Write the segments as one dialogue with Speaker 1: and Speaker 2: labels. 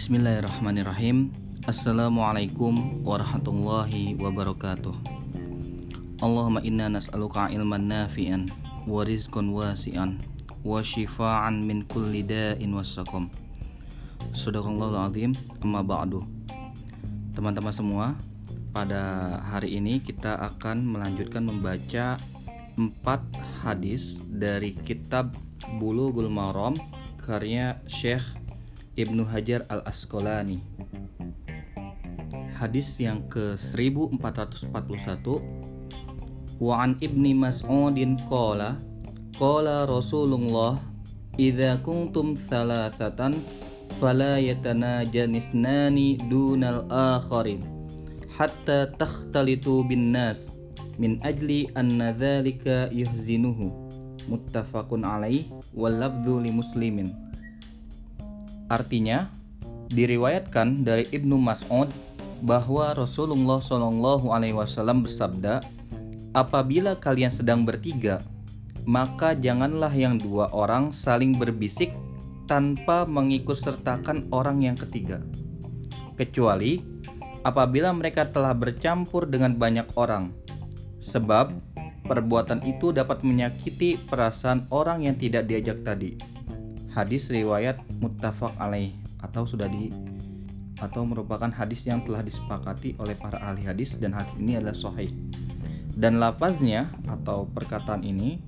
Speaker 1: Bismillahirrahmanirrahim. Assalamualaikum warahmatullahi wabarakatuh. Allahumma inna nas'aluka ilman nafi'an Wa rizqan wasi'an Wa shifa'an min kulli da'in wassakum. Sadaqallahu azim. Amma ba'du. Teman-teman semua Pada hari ini kita akan melanjutkan membaca Empat hadis dari kitab Bulughul Maram Karya Syekh Ibnu Hajar Al Asqalani. Hadis yang ke 1441 Wa an Ibni Mas'udin qala qala Rasulullah idza kuntum thalathatan fala yatanajanisnani dunal akharin hatta takhtalitu bin nas min ajli anna dzalika yuhzinuhu. Muttafaqun alaih wal li muslimin Artinya, diriwayatkan dari Ibnu Mas'ud bahwa Rasulullah Shallallahu Alaihi Wasallam bersabda, apabila kalian sedang bertiga, maka janganlah yang dua orang saling berbisik tanpa mengikut sertakan orang yang ketiga, kecuali apabila mereka telah bercampur dengan banyak orang, sebab perbuatan itu dapat menyakiti perasaan orang yang tidak diajak tadi hadis riwayat muttafaq alaih atau sudah di atau merupakan hadis yang telah disepakati oleh para ahli hadis dan hadis ini adalah sahih. Dan lapaznya atau perkataan ini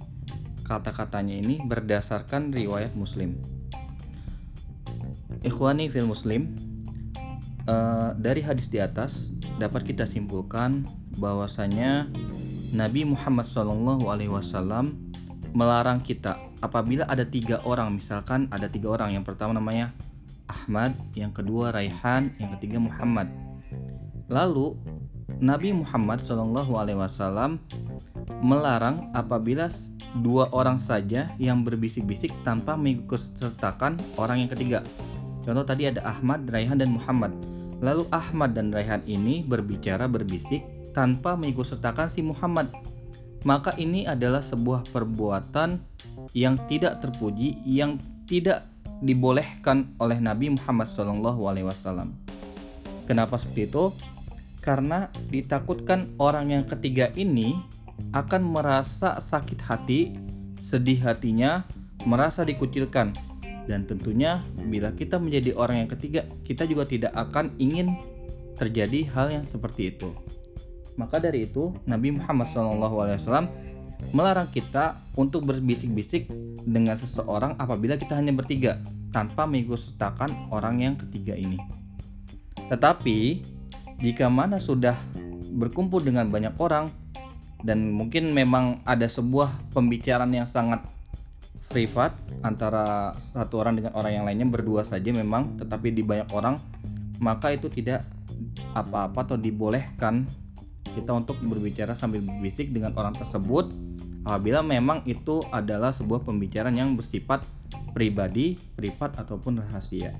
Speaker 1: kata-katanya ini berdasarkan riwayat Muslim. Ikhwani fil Muslim uh, dari hadis di atas dapat kita simpulkan bahwasanya Nabi Muhammad SAW melarang kita apabila ada tiga orang misalkan ada tiga orang yang pertama namanya Ahmad yang kedua Raihan yang ketiga Muhammad lalu Nabi Muhammad Shallallahu Alaihi Wasallam melarang apabila dua orang saja yang berbisik-bisik tanpa mengikutsertakan orang yang ketiga. Contoh tadi ada Ahmad, Raihan dan Muhammad. Lalu Ahmad dan Raihan ini berbicara berbisik tanpa mengikutsertakan si Muhammad maka ini adalah sebuah perbuatan yang tidak terpuji yang tidak dibolehkan oleh Nabi Muhammad SAW. Kenapa seperti itu? Karena ditakutkan orang yang ketiga ini akan merasa sakit hati, sedih hatinya, merasa dikucilkan. Dan tentunya bila kita menjadi orang yang ketiga, kita juga tidak akan ingin terjadi hal yang seperti itu. Maka dari itu Nabi Muhammad SAW melarang kita untuk berbisik-bisik dengan seseorang apabila kita hanya bertiga tanpa mengikutsertakan orang yang ketiga ini. Tetapi jika mana sudah berkumpul dengan banyak orang dan mungkin memang ada sebuah pembicaraan yang sangat privat antara satu orang dengan orang yang lainnya berdua saja memang tetapi di banyak orang maka itu tidak apa-apa atau dibolehkan kita untuk berbicara sambil berbisik dengan orang tersebut apabila memang itu adalah sebuah pembicaraan yang bersifat pribadi, privat ataupun rahasia.